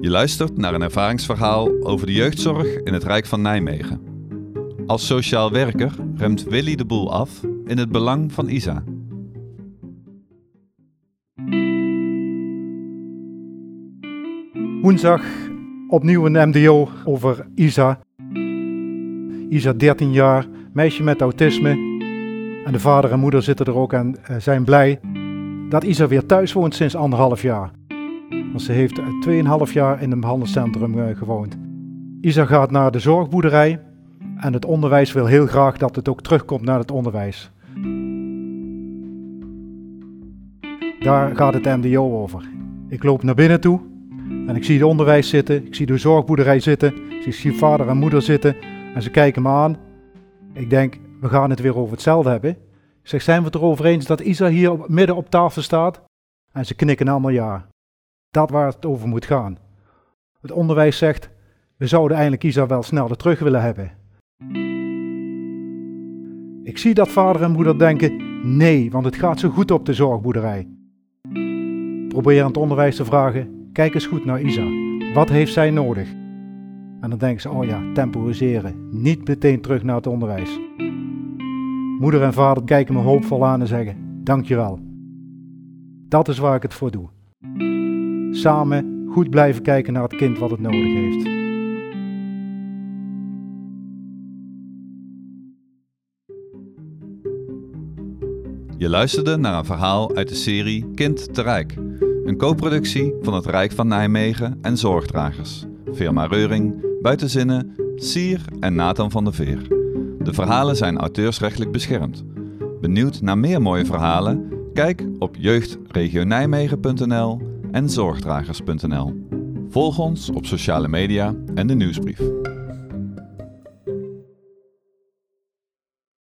Je luistert naar een ervaringsverhaal over de jeugdzorg in het Rijk van Nijmegen. Als sociaal werker remt Willy de boel af in het belang van Isa. Woensdag opnieuw een MDO over Isa. Isa 13 jaar, meisje met autisme. En de vader en moeder zitten er ook en eh, zijn blij dat Isa weer thuis woont sinds anderhalf jaar. Want ze heeft 2,5 jaar in een behandelcentrum eh, gewoond. Isa gaat naar de zorgboerderij en het onderwijs wil heel graag dat het ook terugkomt naar het onderwijs. Daar gaat het MDO over. Ik loop naar binnen toe en ik zie het onderwijs zitten, ik zie de zorgboerderij zitten, ik zie vader en moeder zitten en ze kijken me aan. Ik denk, we gaan het weer over hetzelfde hebben. Zeg, zijn we het erover eens dat Isa hier midden op tafel staat? En ze knikken allemaal ja. Dat waar het over moet gaan. Het onderwijs zegt, we zouden eigenlijk Isa wel sneller terug willen hebben. Ik zie dat vader en moeder denken, nee, want het gaat zo goed op de zorgboerderij. Probeer aan het onderwijs te vragen, kijk eens goed naar Isa. Wat heeft zij nodig? En dan denken ze, oh ja, temporiseren. Niet meteen terug naar het onderwijs. Moeder en vader kijken me hoopvol aan en zeggen, dankjewel. Dat is waar ik het voor doe. Samen goed blijven kijken naar het kind wat het nodig heeft. Je luisterde naar een verhaal uit de serie Kind te Rijk. Een co-productie van het Rijk van Nijmegen en Zorgdragers. Firma Reuring, Buitenzinnen, Sier en Nathan van der Veer. De verhalen zijn auteursrechtelijk beschermd. Benieuwd naar meer mooie verhalen? Kijk op jeugdregionijmegen.nl en zorgdragers.nl. Volg ons op sociale media en de nieuwsbrief.